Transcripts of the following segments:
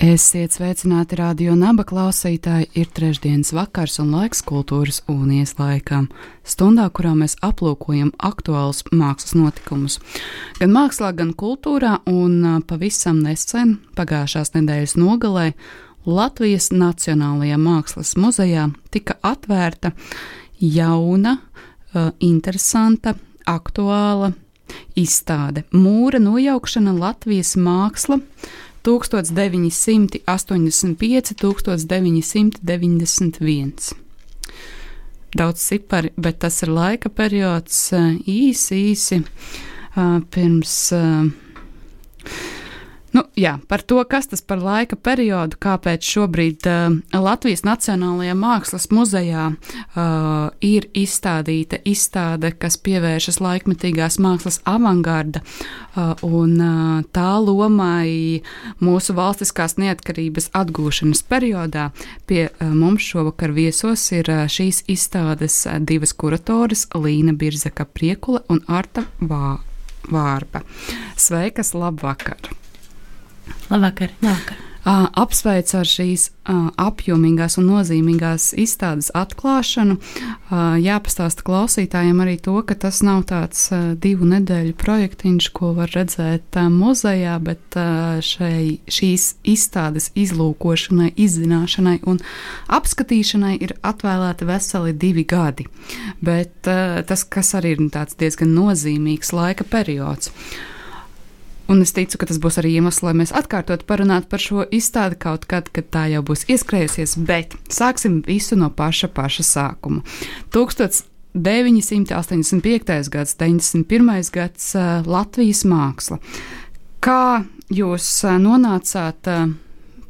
Esiet sveicināti radio naba klausītāji, ir trešdienas vakars un laiks kultūrasūnijas laikam, stundā, kurā mēs aplūkojam aktuālus mākslas notikumus. Gan mākslā, gan kultūrā, un pavisam nesen, pagājušās nedēļas nogalē, Latvijas Nacionālajā mākslas muzejā tika atvērta jauna, interesanta, aktuāla izstāde - mūra nojaukšana Latvijas māksla 1985, 1991. Daudz cipari, bet tas ir laika periods īsi, īsi pirms Nu, jā, par to, kas tas par laika periodu, kāpēc šobrīd uh, Latvijas Nacionālajā Mākslas muzejā uh, ir izstādīta izstāde, kas pievēršas laikmetīgās mākslas avangarda uh, un uh, tā lomai mūsu valstiskās neatkarības atgūšanas periodā. Pie uh, mums šovakar viesos ir uh, šīs izstādes uh, divas kuratoras - Līna Birzaka Priekula un Arta Vā Vārba. Sveikas, labvakar! Labvakar! Labvakar. Apsveicu ar šīs apjomīgās un nozīmīgās izstādes atklāšanu. Jāpastāsta klausītājiem arī to, ka tas nav tāds divu nedēļu projektiņš, ko var redzēt muzejā, bet šai, šīs izstādes izlūkošanai, izzināšanai un apskatīšanai ir atvēlēti veseli divi gadi. Bet tas, kas arī ir diezgan nozīmīgs laika periods. Un es ticu, ka tas būs arī iemesls, lai mēs atkārtot parunātu par šo izstādi kaut kad, kad tā jau būs ieskrējusies, bet sāksim visu no paša paša sākuma. 1985. gads, 91. gads Latvijas māksla. Kā jūs nonācāt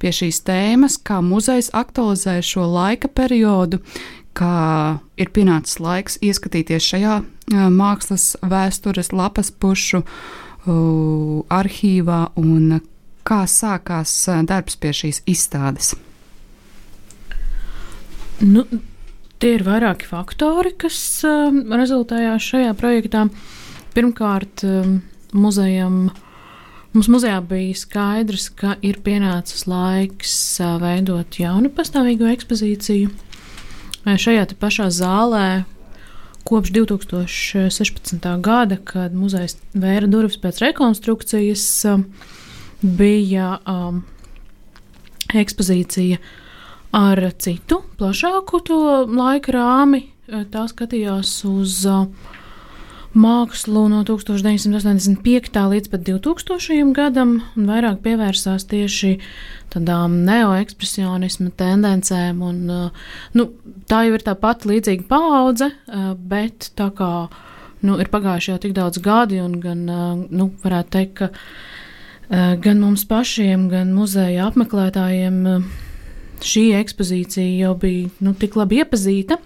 pie šīs tēmas, kā muzejs aktualizēja šo laika periodu, kā ir pienācis laiks ieskatīties šajā mākslas vēstures lapas pušu arhīvā un kā sākās darbs pie šīs izstādes? Nu, tie ir vairāki faktori, kas uh, rezultējās šajā projektā. Pirmkārt, uh, muzejam, mums muzejā bija skaidrs, ka ir pienācis laiks uh, veidot jaunu pastāvīgo ekspozīciju. Šajā pašā zālē, kopš 2016. gada, kad muzejs vēra durvis pēc rekonstrukcijas, uh, bija um, ekspozīcija ar citu, plašāku to laika rāmi. Tā skatījās uz uh, mākslu no 1985. līdz pat 2000. gadam, un vairāk pievērsās tieši tādām neoekspresionisma tendencēm. Un, nu, tā jau ir tā pati līdzīga paudze, bet tā kā nu, ir pagājuši jau tik daudz gadi, un gan nu, varētu teikt, ka gan mums pašiem, gan muzeja apmeklētājiem šī ekspozīcija jau bija nu, tik labi iepazīta.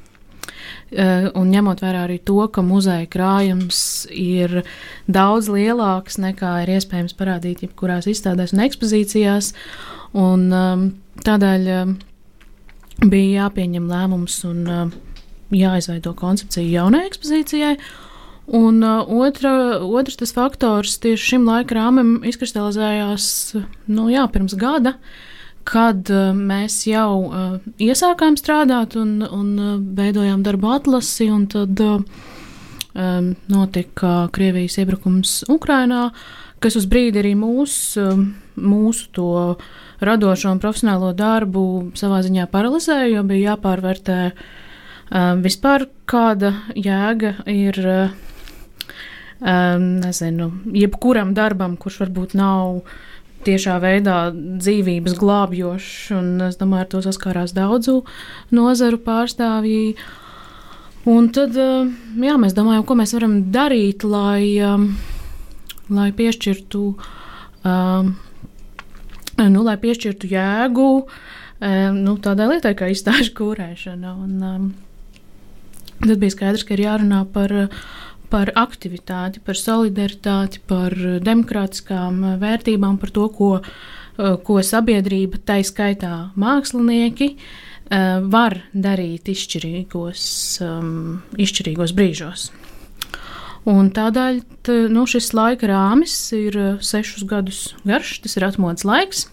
Uh, un ņemot vērā arī to, ka muzeja krājums ir daudz lielāks nekā ir iespējams parādīt jebkurās izstādēs un ekspozīcijās, un um, tādēļ um, bija jāpieņem lēmums un um, jāizveido koncepcija jaunai ekspozīcijai. Un uh, otra, otrs tas faktors tieši šim laika rāmim izkristalizējās nu, jā, pirms gada. Uh, kad uh, mēs jau uh, iesākām strādāt un, un uh, veidojām darbu atlasi, un tad notika Krievijas iebrukums Ukrainā, kas uz brīdi arī mūs, mūsu to radošo un profesionālo darbu savā ziņā paralizēja, jo bija jāpārvērtē vispār kāda jēga ir. Nezinu, jebkuram darbam, kurš varbūt nav uh, tiešā veidā dzīvības glābjošs, un es domāju, ar to saskārās daudzu nozaru pārstāvji. Un tad eh, jā, mēs domājam, ko mēs varam darīt, lai, eh, lai piešķirtu, um, nu, lai piešķirtu jēgu nu, tādai lietai kā izstāžu kūrēšana. Un, um, tad bija skaidrs, ka ir jārunā par, par aktivitāti, par solidaritāti, par demokrātiskām vērtībām, par to, ko, ko sabiedrība, tai skaitā mākslinieki, var darīt izšķirīgos, um, izšķirīgos brīžos. Un tādēļ t, nu, šis laika rāmis ir sešus gadus garš, tas ir atmodas laiks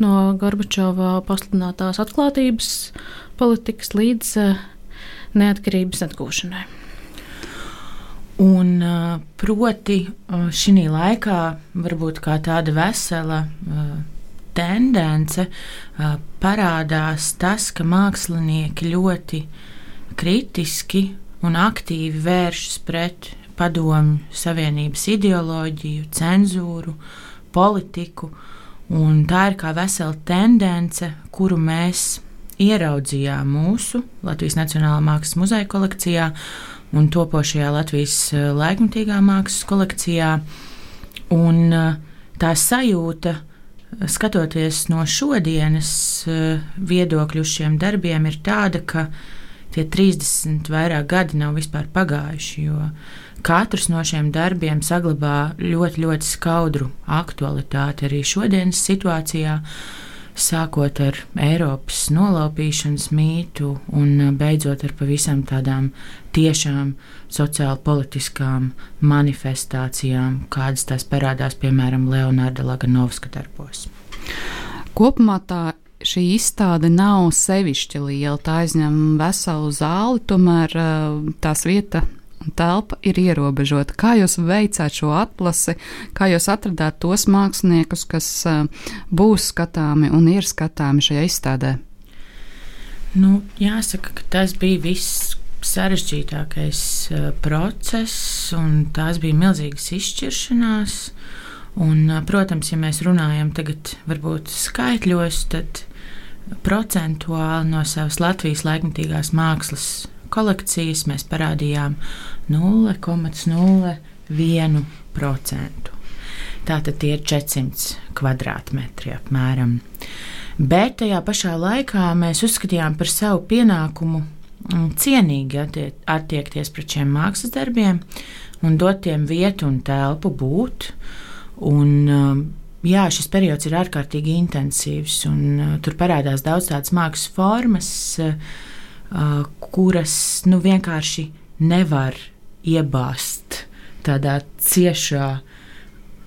no Gorbačova pasludinātās atklātības politikas līdz neatkarības atgūšanai. Un, proti, šī laikā varbūt kā tāda vesela tendence parādās tas, ka mākslinieki ļoti kritiski un aktīvi vēršas pret padomju savienības ideoloģiju, cenzūru, politiku. Un tā ir kā vesela tendence, kuru mēs ieraudzījām mūsu Latvijas Nacionālā Mākslas muzeja kolekcijā un topošajā Latvijas eh, laikmatīgā mākslas kolekcijā. Un eh, tā sajūta, eh, skatoties no šodienas viedokļu uz šiem darbiem, ir tāda, ka tie 30 vairāk gadi nav vispār pagājuši, katrs no šiem darbiem saglabā ļoti, ļoti skaudru aktualitāti arī šodienas situācijā. Uh, sākot ar Eiropas nolaupīšanas mītu un uh, beidzot ar pavisam tādām tiešām sociāli politiskām manifestācijām, kādas tās parādās piemēram Leonarda Laganovska darbos. Kopumā tā šī izstāde nav sevišķi liela. Tā aizņem veselu zāli, tomēr uh, tās vieta telpa ir ierobežota. Kā jūs veicāt šo atlasi, kā jūs atradāt tos māksliniekus, kas būs skatāmi un ir skatāmi šajā izstādē? Nu, jāsaka, ka tas bija viss sarežģītākais uh, process, un tās bija milzīgas izšķiršanās. Un, uh, protams, ja mēs runājam tagad varbūt skaitļos, tad procentuāli no savas Latvijas laikmatīgās mākslas kolekcijas mēs parādījām 0,01%. Tātad tie ir 400 kvadrātmetri apmēram. Bet tajā pašā laikā mēs uzskatījām par savu pienākumu mm, cienīgi attiek, attiekties pret šiem mākslas darbiem un dot tiem vietu un telpu būt. Un, um, jā, šis periods ir ārkārtīgi intensīvs, un uh, tur parādās daudz tādas mākslas formas, uh, kuras nu, vienkārši nevar iebāzt tādā ciešā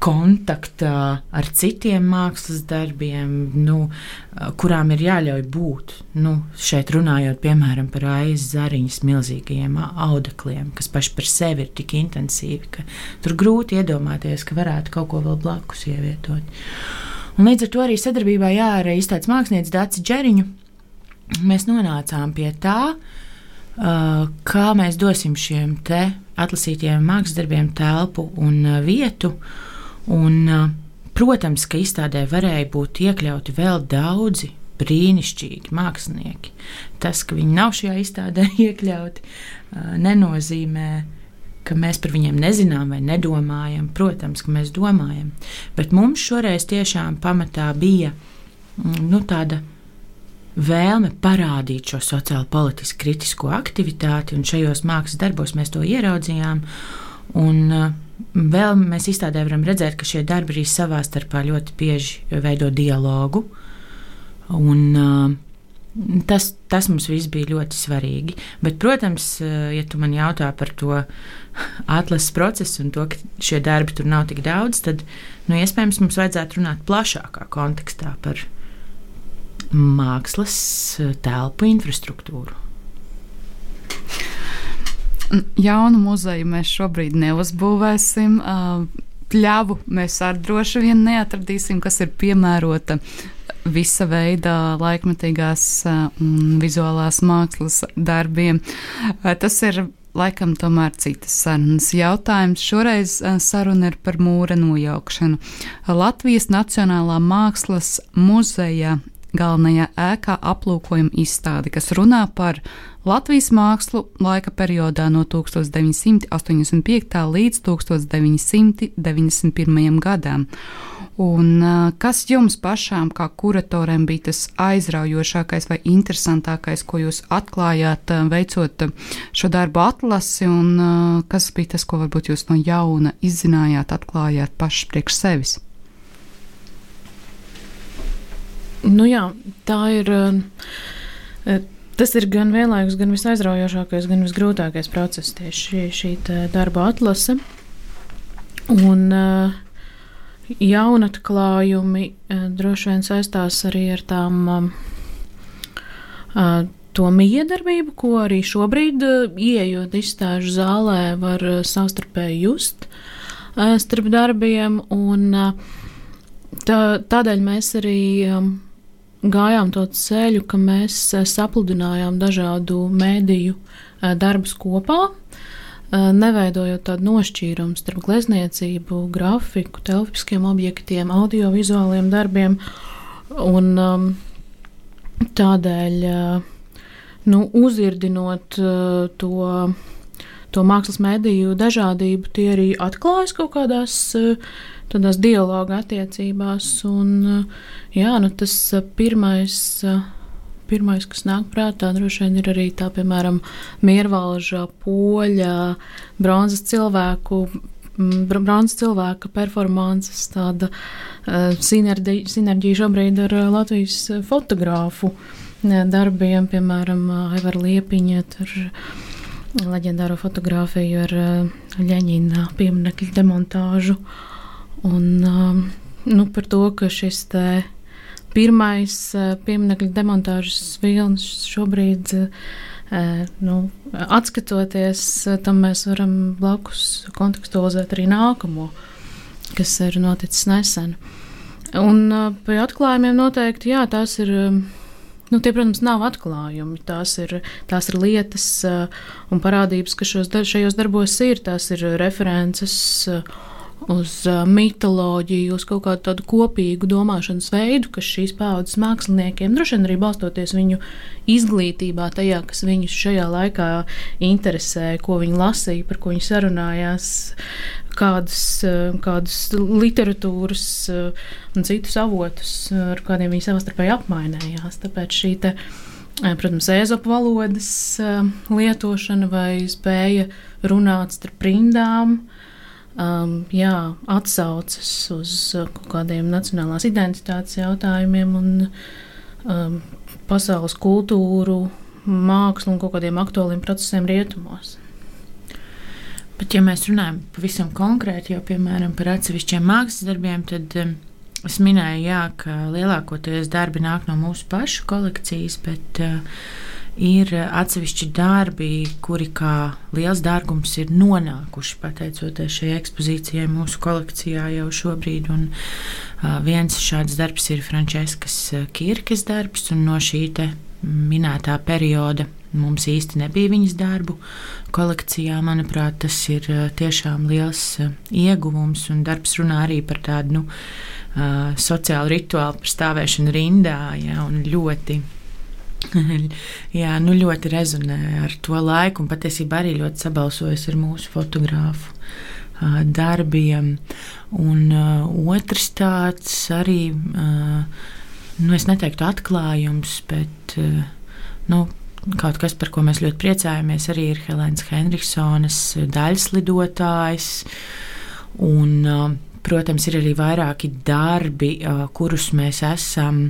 kontaktā ar citiem mākslas darbiem, nu, kurām ir jāļauj būt. Nu, šeit runājot piemēram par zariņas milzīgajiem audekliem, kas paši par sevi ir tik intensīvi, ka tur grūti iedomāties, ka varētu kaut ko vēl blakus ievietot. Un līdz ar to arī sadarbībā ar izteicis mākslinieku Dāci Džeriņu mēs nonācām pie tā, kā mēs dosim šiem te atlasītiem mākslas darbiem telpu un vietu. Un, protams, ka izstādē varēja būt iekļauti vēl daudzi brīnišķīgi mākslinieki. Tas, ka viņi nav šajā izstādē iekļauti, nenozīmē, ka mēs par viņiem nezinām vai nedomājam. Protams, ka mēs domājam, bet mums šoreiz tiešām pamatā bija nu, tāda vēlme parādīt šo sociāli politiski kritisko aktivitāti, un šajos mākslas darbos mēs to ieraudzījām. Un, uh, vēl mēs izstādē varam redzēt, ka šie darbi arī savā starpā ļoti bieži veido dialogu. Un, uh, Tas, tas mums viss bija ļoti svarīgi. Bet, protams, uh, ja tu man jautā par to atlases procesu un to, ka šie darbi tur nav tik daudz, tad nu, iespējams mums vajadzētu runāt plašākā kontekstā par viņu mākslas eh, telpu infrastruktūru. Jaunu muzeju mēs šobrīd neuzbūvēsim. Pļavu mēs arī droši vien neatradīsim, kas ir piemērota visa veida laikmatīgās un vizuālās mākslas darbiem. Tas ir laikam tomēr citas sarunas jautājums. Šoreiz saruna ir par mūra nojaukšanu. Latvijas Nacionālā mākslas muzeja galvenajā ēkā aplūkojam izstādi, kas runā par Latvijas mākslu laika periodā no 1985. līdz 1991. gadam. Un, kas jums pašām, kā kuratoriem, bija tas aizraujošākais vai interesantākais, ko jūs atklājāt, veicot šo darbu atlasi, un kas bija tas, ko varbūt jūs no jauna izzinājāt, atklājāt paši priekš sevis? Nu jā, tā ir. Tas ir gan vienlaikus, gan visaizraujošākais, gan visgrūtākais process, tieši šī, šī darba atlase. Un uh, jaunatklājumi uh, droši vien saistās arī ar tām to miedarbību, ko arī šobrīd, ieejot izstāžu zālē, var savstarpēji just starp darbiem. Un, tā, tādēļ mēs arī gājām to ceļu, ka mēs eh, sapludinājām dažādu mēdīju eh, darbus kopā, eh, neveidojot tādu nošķīrumu starp glezniecību, grafiku, telpiskiem objektiem, audiovizuāliem darbiem. Un, um, tādēļ, nu, uzirdinot to, to mākslas mediju dažādību, tie arī atklājas kaut kādās tādās dialogu attiecībās. Un, jā, nu, tas pirmais. Pirmais, kas nāk prātā, droši vien ir arī tā, piemēram, miervalža, poļa, bronzas cilvēku bronzas cilvēka performances, tāda uh, sinerģija, sinerģija šobrīd ar Latvijas fotogrāfu darbiem, piemēram, Aivara Liepiņa, ar leģendāro fotografiju ar Ļeņina pieminekļu demontāžu. Uh, Un, um, nu, par to, ka šis pirmais uh, pieminiektu demontāžas vilnis šobrīd, uh, nu, atskatoties, uh, tam mēs varam blakus kontekstualizēt arī nākamo, kas ir noticis nesen. Un pie atklājumiem noteikti, jā, tās ir. Um, Nu, tie, protams, nav atklājumi. Tās ir, tās ir lietas un parādības, kas šos, šajos darbos ir. Tās ir references uh, uz uh, mitoloģiju, uz kaut kādu tādu kopīgu domāšanas veidu, kas šīs paudzes māksliniekiem, droši vien arī balstoties viņu izglītībā, tajā, kas viņus šajā laikā interesēja, ko viņi lasīja, par ko viņi sarunājās, kādas, uh, kādas literatūras uh, un citus avotus, ar kādiem viņi savstarpēji apmainījās. Tāpēc šī te, protams, ēzopu valodas lietošana vai spēja runāt starp rindām, um, jā, atsaucas uz uh, kaut kādiem nacionālās identitātes jautājumiem un um, pasaules kultūru, mākslu un kaut kādiem aktuāliem procesiem rietumos. Bet, ja mēs runājam pavisam konkrēti, jau piemēram par atsevišķiem mākslas darbiem, tad um, es minēju, jā, ka lielākoties darbi nāk no mūsu pašu kolekcijas, bet uh, ir atsevišķi darbi, kuri kā liels dārgums ir nonākuši pateicoties šai ekspozīcijai mūsu kolekcijā jau šobrīd. Un, uh, viens šāds darbs ir Frančiskas Kirkes darbs, un no šī minētā perioda mums īsti nebija viņas darbu kolekcijā. Manuprāt, tas ir tiešām liels ieguvums, un darbs runā arī par tādu nu, sociālu rituālu, par stāvēšanu rindā, ja, un ļoti Jā, nu ļoti rezonē ar to laiku, un patiesībā arī ļoti sabalsojas ar mūsu fotogrāfu uh, darbiem. Un uh, otrs tāds arī, uh, nu, es neteiktu atklājums, bet uh, nu, kaut kas, par ko mēs ļoti priecājamies, arī ir Helēnas Henrikssonas daļslidotājs. Un, uh, protams, ir arī vairāki darbi, uh, kurus mēs esam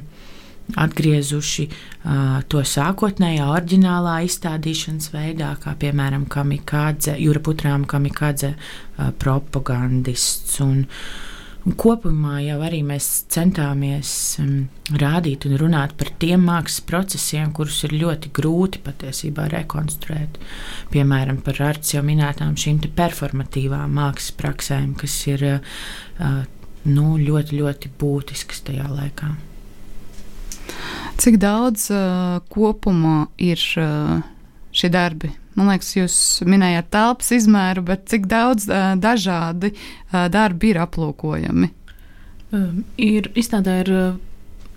atgriezuši uh, to sākotnējā, oriģinālā izstādīšanas veidā, kā piemēram kamikādze, Jūra Putrām kamikādze uh, propagandists. Un, un kopumā jau arī mēs centāmies um, rādīt un runāt par tiem mākslas procesiem, kurus ir ļoti grūti patiesībā rekonstruēt. Piemēram, par Arts jau minētām šīm performatīvām mākslas praksēm, kas ir uh, nu, ļoti, ļoti būtiskas tajā laikā. Cik daudz uh, kopumā ir uh, šie darbi? Man liekas, jūs minējāt telpas izmēru, bet cik daudz uh, dažādi uh, darbi ir aplūkojami? Um, ir izstādē ir uh,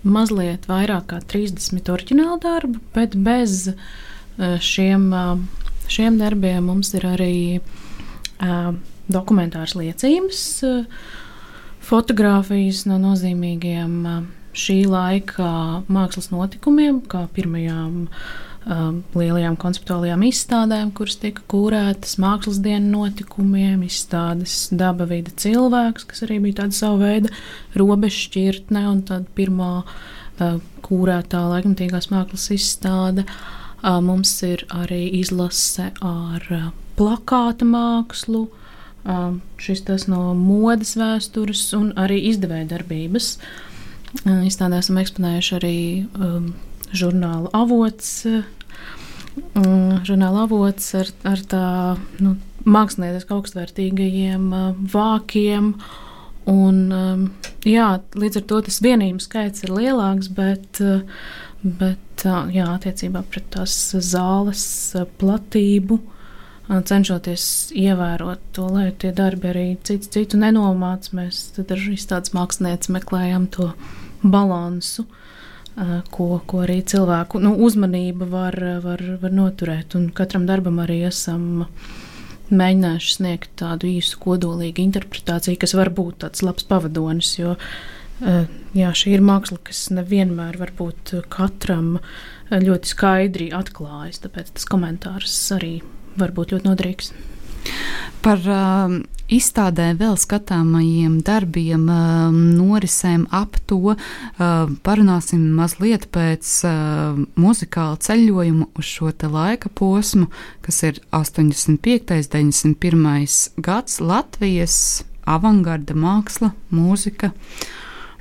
mazliet vairāk kā 30 oriģinālu darbu, bet bez uh, šiem, uh, šiem darbiem mums ir arī uh, dokumentārs liecības, fotografijas no nozīmīgiem šī laika mākslas notikumiem, kā pirmajām lielajām konceptuālajām izstādēm, kuras tika kūrētas, mākslas dienu notikumiem, izstādes daba vide cilvēks, kas arī bija tāda sava veida robežšķirtne un tāda pirmā kūrētā laikmatīgās mākslas izstāde. Mums ir arī izlase ar plakāta mākslu, šis tas no modes vēstures un arī izdevēja darbības. Izstādē esam eksponējuši arī um, žurnāla avots, um, žurnāla avots ar, ar tā nu, mākslinieciski augstvērtīgajiem uh, vākiem. Un, um, jā, līdz ar to tas vienības skaits ir lielāks, bet, uh, bet uh, jā, attiecībā pret tās zāles platību cenšoties ievērot to, lai tie darbi arī cits citu nenomāc. Mēs tad ar izstādes mākslinieci meklējam to balansu, ko, ko arī cilvēku nu, uzmanība var, var, var noturēt. Un katram darbam arī esam mēģinājuši sniegt tādu īsu, kodolīgu interpretāciju, kas var būt tāds labs pavadonis. Jo, jā, šī ir māksla, kas nevienmēr var būt katram ļoti skaidri atklājas. Tāpēc tas komentārs arī var būt ļoti noderīgs. Par uh, izstādē vēl skatāmajiem darbiem, uh, norisēm ap to uh, parunāsim mazliet pēc uh, muzikāla ceļojuma uz šo laika posmu, kas ir 85. un 91. gads Latvijas avangarda māksla, mūzika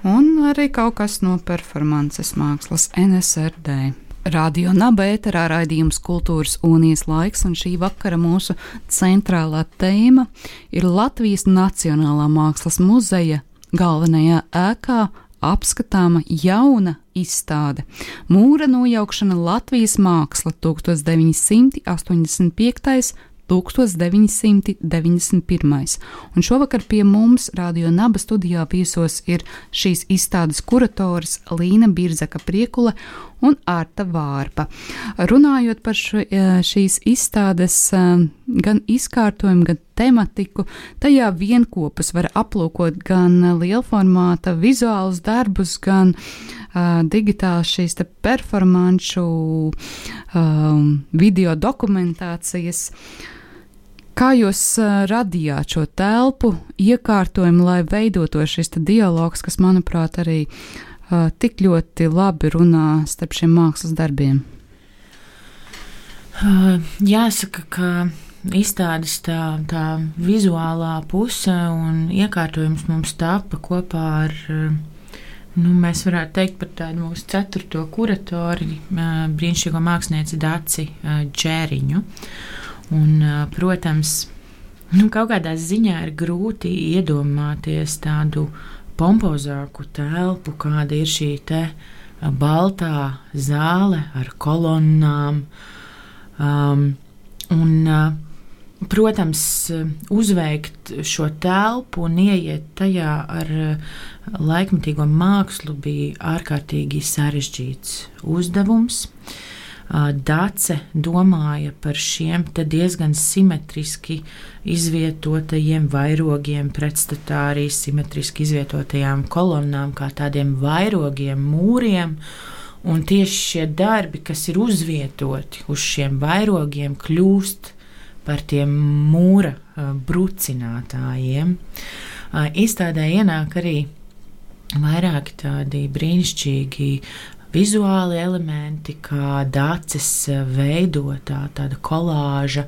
un arī kaut kas no performances mākslas NSRD. Radio Naba ēterā raidījums Kultūras unijas laiks, un šī vakara mūsu centrālā tēma ir Latvijas Nacionālā mākslas muzeja galvenajā ēkā apskatāma jauna izstāde - Mūra nojaukšana Latvijas māksla 1985. 1991. Un šovakar pie mums Radio Naba studijā viesos ir šīs izstādes kurators Līna Birzaka Priekula un Ārta Vārpa. Runājot par šo, e, šīs izstādes e, gan izkārtojumu, gan tematiku, tajā vienopus var aplūkot gan lielformāta vizuālus darbus, gan uh, digitāli šīs performanču um, video dokumentācijas. Kā jūs uh, radījāt šo telpu, iekārtojumu, lai veidotos šis dialogs, kas, manuprāt, arī uh, tik ļoti labi runā starp šiem mākslas darbiem? Jāsaka, ka izstādes tā, tā vizuālā puse un iekārtojums mums tāpa kopā ar, nu, mēs varētu teikt par tādu mūsu ceturto kuratori, brīnišķīgo mākslinieci Daci Džēriņu. Un, protams, nu, kaut kādā ziņā ir grūti iedomāties tādu pompozāku telpu, kāda ir šī te baltā zāle ar kolonnām. Um, un, protams, uzveikt šo telpu un ieiet tajā ar laikmatīgo mākslu bija ārkārtīgi sarežģīts uzdevums. Uh, Dace domāja par šiem diezgan simetriski izvietotajiem vairogiem, pretstatā arī simetriski izvietotajām kolonnām, kā tādiem vairogiem, mūriem. Un tieši šie darbi, kas ir uzvietoti uz šiem vairogiem, kļūst par tiem mūra brucinātājiem. Izstādē ienāk arī vairāki tādi brīnišķīgi vizuāli elementi, kā dācis veidotā tāda kolāža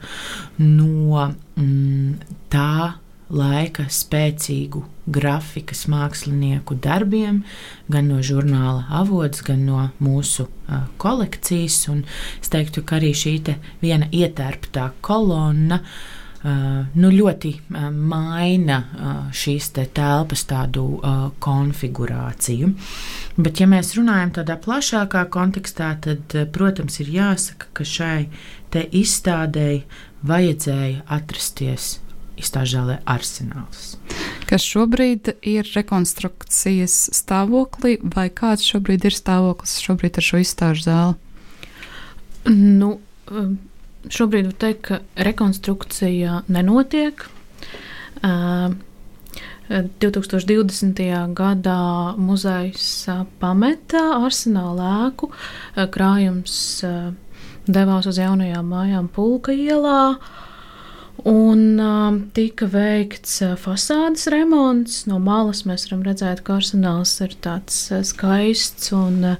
no mm, tā laika spēcīgu grafikas mākslinieku darbiem, gan no žurnāla avots, gan no mūsu uh, kolekcijas. Un es teiktu, ka arī šī viena ietērptā kolonna Uh, nu, ļoti uh, maina uh, šīs te telpas tādu konfigurāciju. Bet, ja mēs runājam tādā plašākā kontekstā, tad, protams, ir jāsaka, ka šai izstādēji vajadzēja atrasties izstāžālē arsenāls. kas šobrīd ir rekonstrukcijas stāvoklī, vai kāds šobrīd ir stāvoklis šobrīd ar šo izstāžu zāli? Nu, um, šobrīd var teikt, ka rekonstrukcija nenotiek. Uh, 2020. gadā muzejs pameta arsenāla ēku, krājums devās uz jaunajām mājām Pulka ielā. Un tika veikts fasādes remonts. No malas mēs varam redzēt, ka arsenāls ir tāds skaists un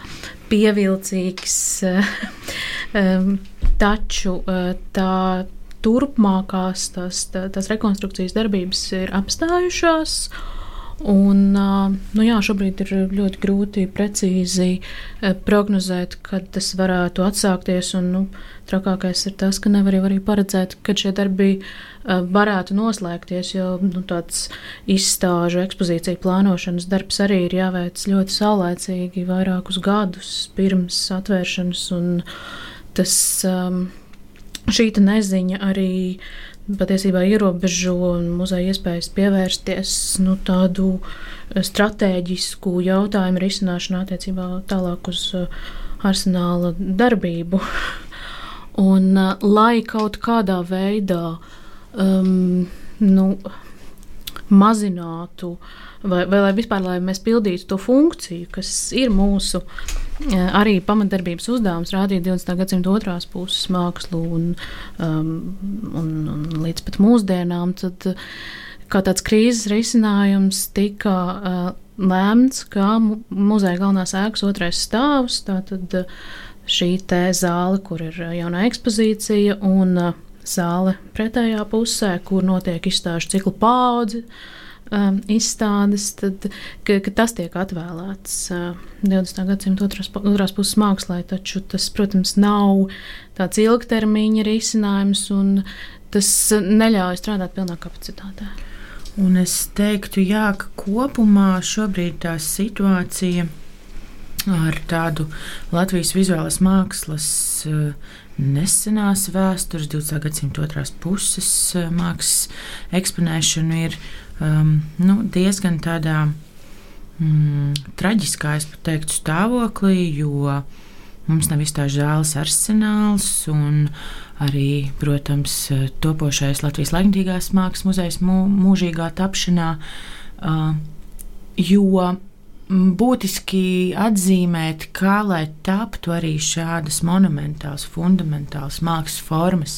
pievilcīgs. Taču uh, tā turpmākās tās, tā, tās rekonstrukcijas darbības ir apstājušās. Un, nu jā, šobrīd ir ļoti grūti precīzi prognozēt, kad tas varētu atsākties. Un, nu, trakākais ir tas, ka nevar arī paredzēt, kad šie darbi varētu noslēgties, jo nu, tāds izstāžu ekspozīciju plānošanas darbs arī ir jāveic ļoti saulēcīgi, vairākus gadus pirms atvēršanas. Tas, šī neziņa arī patiesībā ierobežo muzeja iespējas pievērsties nu, tādu eh, strateģisku jautājumu risināšanā attiecībā tālāk uz eh, arsenāla darbību. Un, eh, lai kaut kādā veidā um, nu, mazinātu uh, vai, vai lai vispār lai mēs pildītu to funkciju, kas ir mūsu arī pamatdarbības uzdevums, rādīt 20. gadsimta otrās puses mākslu un, um, un, un līdz pat mūsdienām, tad kā tāds krīzes risinājums tika uh, lēmts, ka muzeja galvenās ēkas otrais stāvs, tātad šī te zāle, kur ir jaunā ekspozīcija un uh, zāle pretējā pusē, kur notiek izstāžu ciklu paudzi. Uh, um, izstādes, tad ka, ka tas tiek atvēlēts uh, 20. gadsimta otrās, otrās puses mākslā. Taču tas, protams, nav tāds ilgtermiņa risinājums, un tas neļauj strādāt pilnā kapacitātē. Un es teiktu, jā, ka kopumā šobrīd tā situācija ar tādu Latvijas vizuālās mākslas uh, nesenās vēstures, 20. gadsimta otrās puses uh, mākslas eksponēšanu ir um, nu, diezgan tādā mm, traģiskā, es pat teiktu, stāvoklī, jo mums nav izstāžu zāles arsenāls un arī, protams, topošais Latvijas laikmatīgās mākslas muzejs mū, mūžīgā tapšanā, uh, jo būtiski atzīmēt, kā lai taptu arī šādas monumentālas, fundamentālas mākslas formas,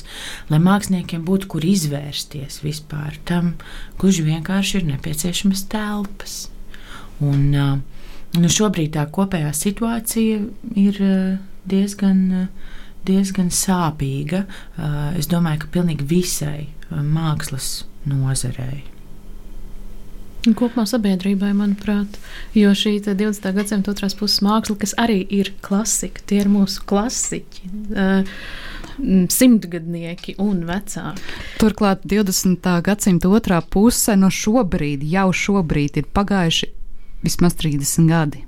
lai māksliniekiem būtu kur izvērsties vispār. Tam gluži vienkārši ir nepieciešamas telpas. Un, nu, šobrīd tā kopējā situācija ir diezgan, diezgan sāpīga. Es domāju, ka pilnīgi visai mākslas nozarei. Kopumā sabiedrībai, manuprāt, jo šī 20. gadsimta otrās puses māksla, kas arī ir klasika, tie ir mūsu klasiķi. Uh, simtgadnieki un vecāki. Turklāt 20. gadsimta otrā puse no šobrīd, jau šobrīd ir pagājuši vismaz 30 gadi.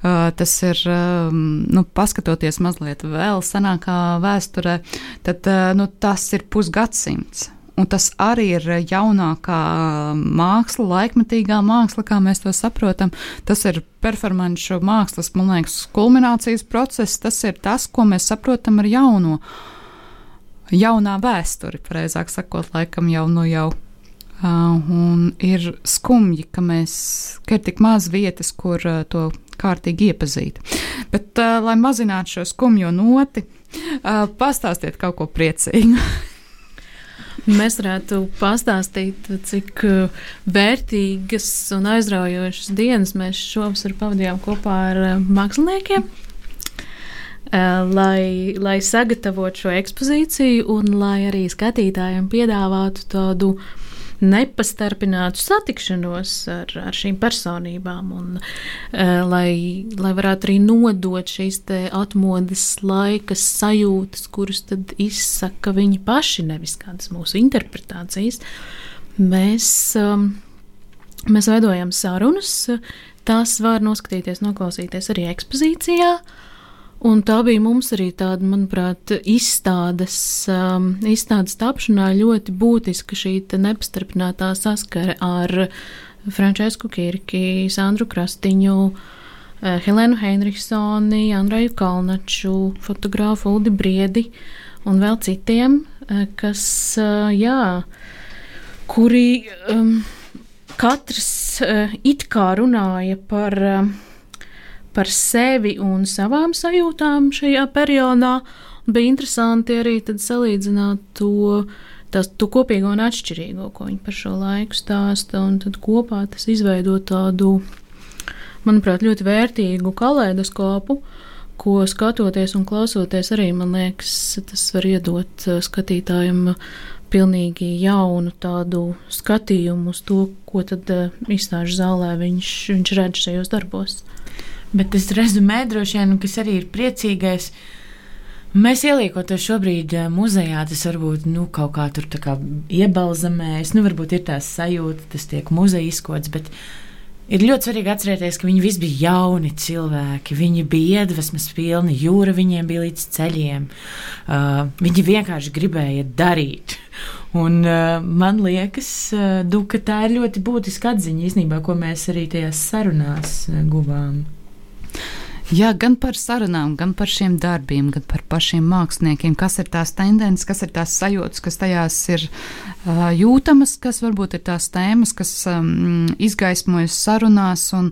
Uh, tas ir, uh, nu, paskatoties mazliet vēl senākā vēsturē, tad uh, nu, tas ir pusgadsimts. Un tas arī ir jaunākā māksla, laikmetīgā māksla, kā mēs to saprotam. Tas ir performanču mākslas, man liekas, kulminācijas process. Tas ir tas, ko mēs saprotam ar jauno, jaunā vēsturi, precīzāk sakot, laikam jau nu jau. Uh, ir skumji, ka, mēs, ka ir tik maz vietas, kur uh, to kārtīgi iepazīt. Bet, uh, lai mazinātu šo skumjo noti, uh, pastāstiet kaut ko priecīgu. Mēs varētu pastāstīt, cik uh, vērtīgas un aizraujošas dienas mēs šovasar pavadījām kopā ar uh, māksliniekiem. Uh, lai, lai sagatavotu šo ekspozīciju un lai arī skatītājiem piedāvātu tādu uh, nepastarpinātu satikšanos ar, ar šīm personībām, un uh, lai, lai varētu arī nodot šīs atmodas laika sajūtas, kuras tad izsaka viņi paši, nevis kādas mūsu interpretācijas. Mēs, um, mēs veidojam sarunas, tās var noskatīties, noklausīties arī ekspozīcijā. Uh, Un tā bija mums arī tāda, manuprāt, izstādes, um, izstādes tapšanā ļoti būtiska šī nepastarpinātā saskare ar Francesku Kirki, Sandru Krastiņu, Helēnu Heinrichsoni, Andreju Kalnaču, fotografu Udi Briedi un vēl citiem, kas, jā, kuri um, katrs uh, it kā runāja par, uh, par sevi un savām sajūtām šajā periodā. Bija interesanti arī salīdzināt to, tas, to kopīgo un atšķirīgo, ko viņi par šo laiku stāsta. Tad kopā tas izveido tādu, manuprāt, ļoti vērtīgu kaleidoskopu, ko skatoties un klausoties arī, man liekas, tas var iedot skatītājiem pilnīgi jaunu tādu skatījumu uz to, ko tad uh, izstāžu zālē viņš, viņš redz šajos darbos. Bet tas rezumē droši vien, kas arī ir priecīgais. Mēs ieliekot to šobrīd eh, muzejā, tas varbūt nu, kaut kā tur kā iebalzamēs, nu, varbūt ir tās sajūta, tas tiek muzeja izkots, bet Ir ļoti svarīgi atcerēties, ka viņi visi bija jauni cilvēki. Viņi bija iedvesmas pilni, jūra viņiem bija līdz ceļiem. Uh, viņi vienkārši gribēja darīt. Un, uh, man liekas, uh, du, ka tā ir ļoti būtiska atziņa īstenībā, ko mēs arī tajās sarunās uh, guvām. Jā, gan par sarunām, gan par šiem darbiem, gan par pašiem māksliniekiem, kas ir tās tendences, kas ir tās sajūtas, kas tajās ir uh, jūtamas, kas varbūt ir tās tēmas, kas um, izgaismojas sarunās, un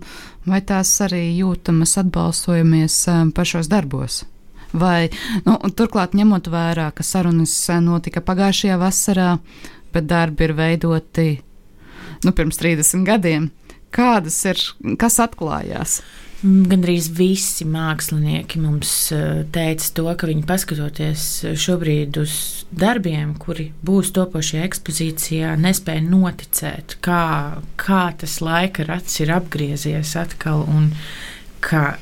vai tās arī jūtamas atbalstojamies um, pašos darbos. Vai, nu, turklāt, ņemot vērā, ka sarunas notika pagājušajā vasarā, bet darbi ir veidoti nu, pirms 30 gadiem, kādas ir, kas atklājās? Gandrīz visi mākslinieki mums eh, teica to, ka viņi paskatoties šobrīd uz darbiem, kuri būs topošajā ekspozīcijā, nespēja noticēt, kā, kā tas laika rats ir apgriezies atkal un ka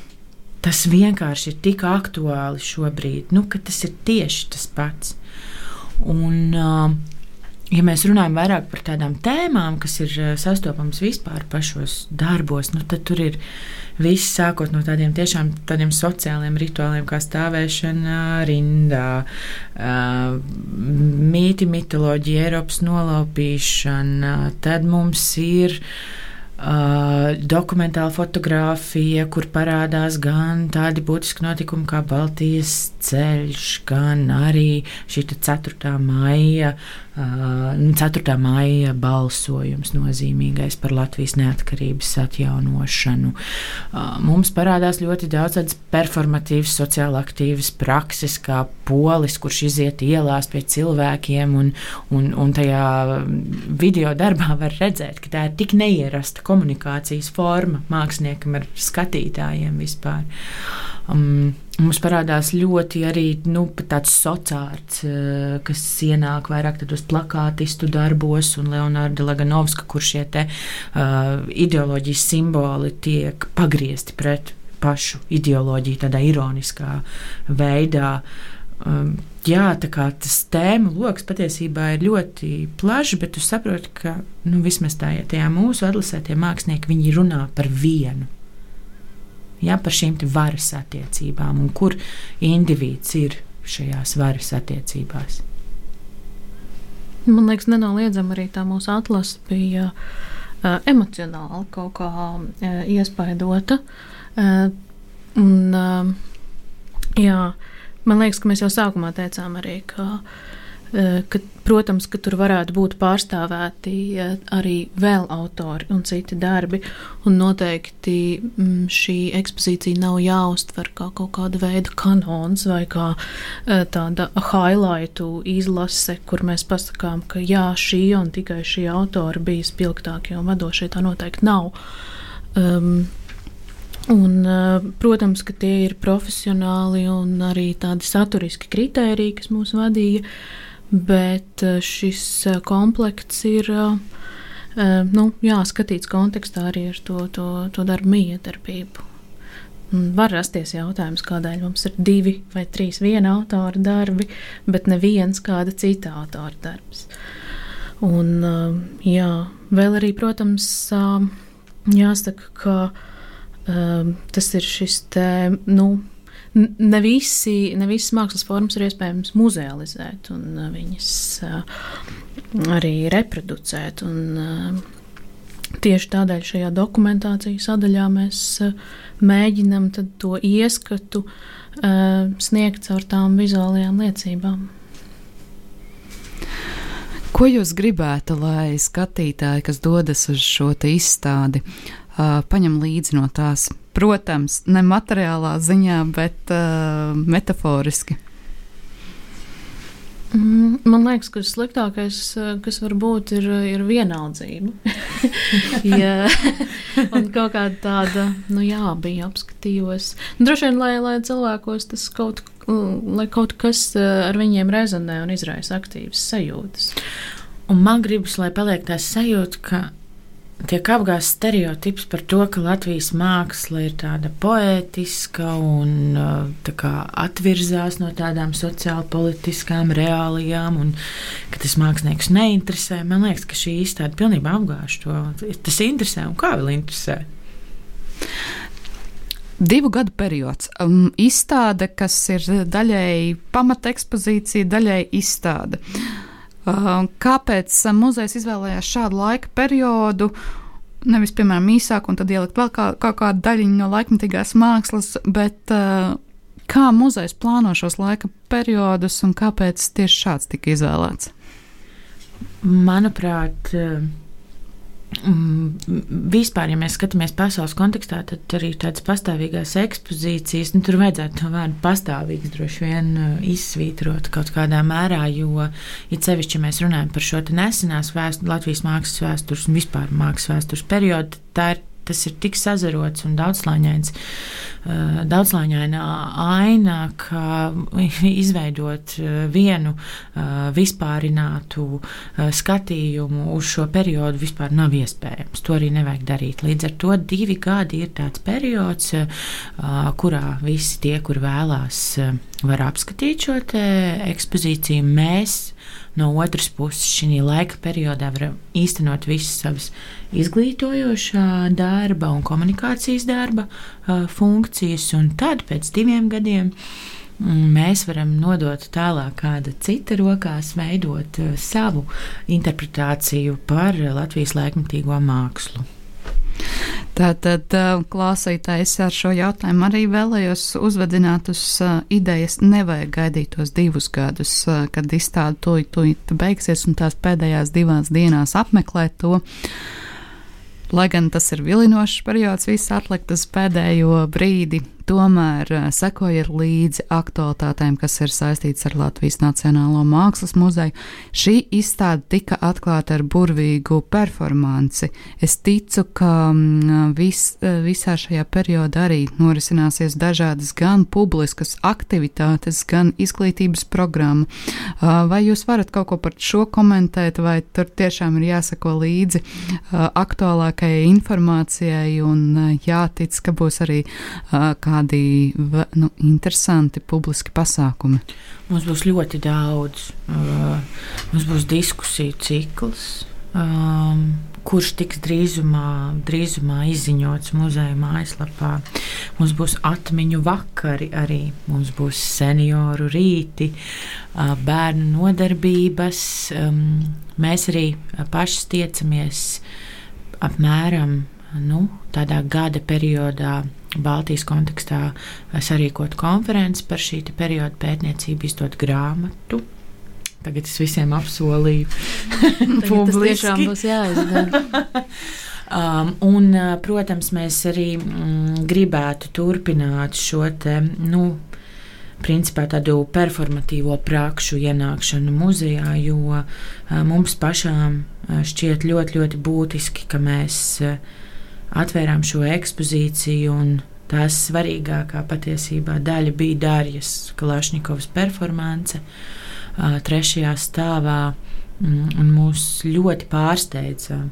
tas vienkārši ir tik aktuāli šobrīd, nu, ka tas ir tieši tas pats. Un, uh, ja mēs runājam vairāk par tādām tēmām, kas ir sastopamas vispār pašos darbos, nu, tad tur ir Viss sākot no tādiem tiešām tādiem sociāliem rituāliem, kā stāvēšana rindā, mīti, mitoloģija, Eiropas nolaupīšana. Tad mums ir dokumentāla fotografija, kur parādās gan tādi būtiski notikumi kā Baltijas ceļš, gan arī šī 4. maija 4. maija balsojums nozīmīgais par Latvijas neatkarības atjaunošanu. Mums parādās ļoti daudz tādas performatīvas, sociāli aktīvas prakses, kā polis, kurš iziet ielās pie cilvēkiem, un, un, un tajā video darbā var redzēt, ka tā ir tik neierasta komunikācijas forma māksliniekam ar skatītājiem vispār. Um, mums parādās ļoti arī nu, tāds sociāls, uh, kas ienāk vairāk tādos plakātistu darbos, un Leonarda Laganovska, kur šie te, uh, ideoloģijas simboli tiek pagriezti pret pašu ideoloģiju tādā ironiskā veidā. Um, jā, tā kā tas tēmu lokus patiesībā ir ļoti plašs, bet tu saproti, ka nu, vismaz tā, ja tajā mūsu atlasē tie mākslinieki, runā par vienu ja, par šīm varas attiecībām un kur indivīds ir šajās varas attiecībās. Man liekas, nenoliedzami arī tā mūsu atlase bija uh, emocionāli kaut kā uh, iespaidota. Uh, un, uh, jā, man liekas, ka mēs jau sākumā teicām arī, ka uh, ka, protams, ka tur varētu būt pārstāvēti arī vēl autori un citi darbi. Un noteikti mm, šī ekspozīcija nav jāuztver kā kaut kāda veida kanons vai kā eh, tāda highlightu izlase, kur mēs pasakām, ka jā, šī un tikai šī autora bija spilgtākie un vadošie. Tā noteikti nav. Um, Un, eh, protams, ka tie ir profesionāli un arī tādi saturiski kritēriji, kas mūs vadīja. Uh, bet eh, šis eh, komplekts ir eh, nu, jā, skatīts kontekstā arī ar to, to, to darbu miedarbību. Var rasties jautājums, kādēļ mums ir divi vai trīs viena autora darbi, bet neviens kāda cita autora darbs. Un, jā, vēl arī, protams, jāsaka, ka tas ir šis te, nu, ne, visi, ne visas mākslas formas ir iespējams muzealizēt un uh, viņas uh, arī reproducēt. Un, uh, Tieši tādēļ šajā dokumentācijas sadaļā mēs mēģinam to ieskatu sniegt caur tām vizuālajām liecībām. Ko jūs gribētu, lai skatītāji, kas dodas uz šo izstādi, paņem līdzi no tās? Protams, ne materiālā ziņā, bet uh, metaforiski. Mm, man liekas, ka sliktākais, kas var būt, ir, ir vienaldzība. ja, un kaut kāda tāda, nu jā, bija apskatījos. Nu, droši vien, lai, lai cilvēkos tas kaut kas lai kaut kas ar viņiem rezonē un izraisa aktīvas sajūtas. Un man gribas, lai paliek tā sajūta, ka tiek apgāzts stereotips par to, ka Latvijas māksla ir tāda poētiska un tā atvirzās no tādām sociālpolitiskām reālijām, un ka tas mākslinieks neinteresē. Man liekas, ka šī izstāde pilnībā apgāž to. Tas interesē un kā vēl interesē. Divu gadu periods. Um, izstāde, kas ir daļēji pamatekspozīcija, daļēji izstāde. Uh, kāpēc muzejs izvēlējās šādu laika periodu? Nevis, piemēram, īsāku, un tad ielikt vēl kā, kaut kādu daļiņu no laikmatīgās mākslas, bet uh, kā muzejs plāno šos laika periodus un kāpēc tieši šāds tika izvēlēts? Manuprāt, uh vispār, ja mēs skatāmies pasaules kontekstā, tad arī tādas pastāvīgās ekspozīcijas, nu, tur vajadzētu to vārdu pastāvīgs droši vien uh, izsvītrot kaut kādā mērā, jo, ja cevišķi mēs runājam par šo nesenās vēstures, Latvijas mākslas vēstures un vispār mākslas vēstures periodu, tā ir tas ir tik sazarots un daudzslāņains, eh, daudzslāņaina aina, ka izveidot eh, vienu eh, vispārinātu skatījumu uz šo periodu vispār nav iespējams. To arī nevajag darīt. Līdz ar to divi gadi ir tāds periods, kurā visi tie, kur vēlās, var apskatīt šo ekspozīciju. Mēs No otras puses, šī laika periodā var īstenot visas savas izglītojošā darba un komunikācijas darba funkcijas, un tad pēc diviem gadiem mm, mēs varam nodot tālāk kāda cita rokās, veidot savu interpretāciju par Latvijas laikmatīgo mākslu. Tātad, klausītājs ar šo jautājumu arī vēlējos uzvedināt uz idejas. Nevajag gaidīt tos divus gadus, kad izstāde to beigsies un tās pēdējās divās dienās apmeklēt to. Lai gan tas ir vilinošs periods, viss atlikt uz pēdējo brīdi, tomēr eh, sekojiet līdzi aktualitātēm, kas ir saistītas ar Latvijas Nacionālo Mākslas muzeju. Šī izstāde tika atklāta ar burvīgu performanci. Es ticu, ka mm, vis, eh, visā šajā periodā arī norisināsies dažādas gan publiskas aktivitātes, gan izglītības programma. Ah, vai jūs varat kaut ko par šo komentēt, vai tur tiešām ir jāsako līdzi aktuālākajai informācijai un eh, jātic, ka būs arī kā kādi nu, interesanti publiski pasākumi? Mums būs ļoti daudz. Uh, mums būs diskusiju cikls. Um, kurš tiks drīzumā, drīzumā izziņots muzeja mājaslapā. Mums būs atmiņu vakari, arī mums būs senioru rīti, uh, bērnu nodarbības. Um, mēs arī paši tiecamies apmēram nu, tādā gada periodā Baltijas kontekstā sarīkot konferenci par šī perioda pētniecību, izdot grāmatu. Tagad es visiem apsolīju, ka tas tiešām būs jāizdara. um, un, uh, protams, mēs arī mm, gribētu turpināt šo te, nu, principā tādu performatīvo prakšu ienākšanu muzejā, jo uh, mums pašām šķiet ļoti, ļoti būtiski, ka mēs uh, atvērām šo ekspozīciju, tās svarīgākā patiesībā daļa bija Dārijas Kalašņikovas performance trešajā stāvā, mm, mūs ļoti pārsteidza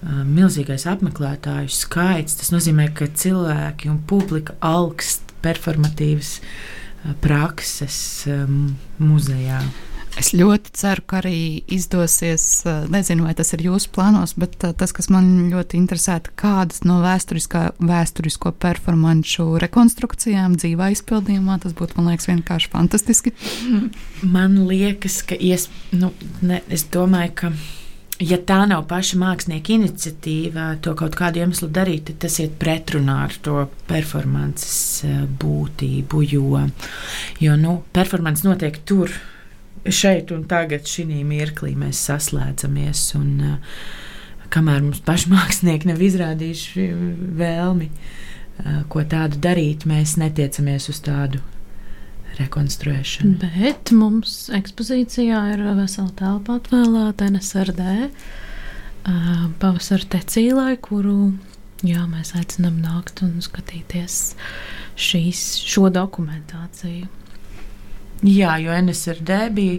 milzīgais apmeklētāju skaits. Tas nozīmē, ka cilvēki un publika augst performatīvas prakses muzejā. Es ļoti ceru, ka arī izdosies. Nezinu, vai tas ir jūsu plānos, bet tas, kas man ļoti interesē, kādas no vēsturisko performanču rekonstrukcijām dzīvā izpildījumā, tas būtu, man liekas, vienkārši fantastiski. Man liekas, ka ies, nu, ne, es domāju, ka ja tā nav paša mākslinieka iniciatīva, to kaut kādu iemeslu darīt, tad tas iet pretrunā ar to performances būtību. Jo, jo nu, performance notiek tur, šeit un tagad, šī mirklī mēs saslēdzamies. Un, uh, kamēr mums paši mākslinieki nav izrādījuši vēlmi uh, ko tādu darīt, mēs netiecamies uz tādu rekonstruēšanu. Bet mums ekspozīcijā ir vesela telpa atvēlēta NSRD pavasara tecīlai, kuru jā, mēs aicinām nākt un skatīties šīs, šo dokumentāciju. Jā, jo NSRD bija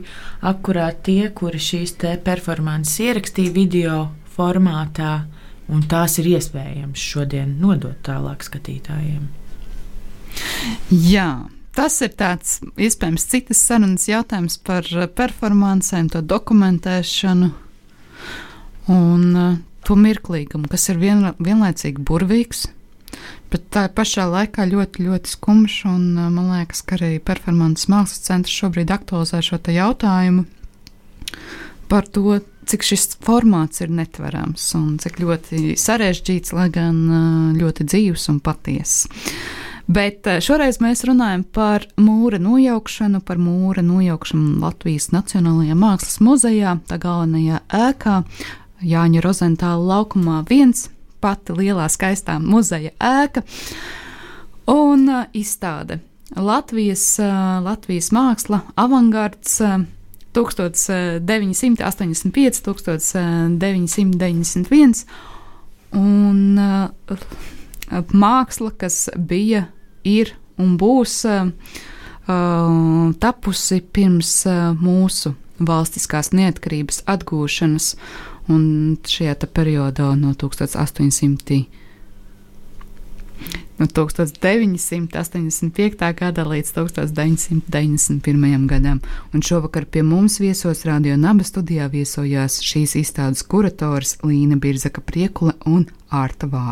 akurāt tie, kuri šīs performances ierakstīja video formātā, un tās ir iespējams šodien nodot tālāk skatītājiem. Jā, tas ir tāds iespējams citas sarunas jautājums par performancēm, to dokumentēšanu un uh, to mirklīgumu, kas ir vien, vienlaicīgi burvīgs. Bet tā pašā laikā ļoti, ļoti skumjš, un uh, man liekas, ka arī performances mākslas centrs šobrīd aktualizē šo jautājumu par to, cik šis formāts ir netverams un cik ļoti sarežģīts, lai gan ļoti dzīves un patiess. Bet eh, šoreiz mēs runājam par mūra nojaukšanu, par mūra nojaukšanu Latvijas Nacionālajā Mākslas muzejā, tā galvenajā ēkā, Jāņa Rozentāla laukumā viens, pati lielā skaistā muzeja ēka un uh, izstāde. Latvijas, uh, Latvijas māksla, avangards, uh, 1985, 1991 un uh, māksla, kas bija ir un būs uh, tapusi pirms uh, mūsu valstiskās neatkarības atgūšanas, un šajā periodā no 1800 no 1985. gada līdz 1991. gadam. Un šovakar pie mums viesos Radio Naba studijā viesojās šīs izstādes kurators Līna Birzaka Priekule un Ārta Vāra.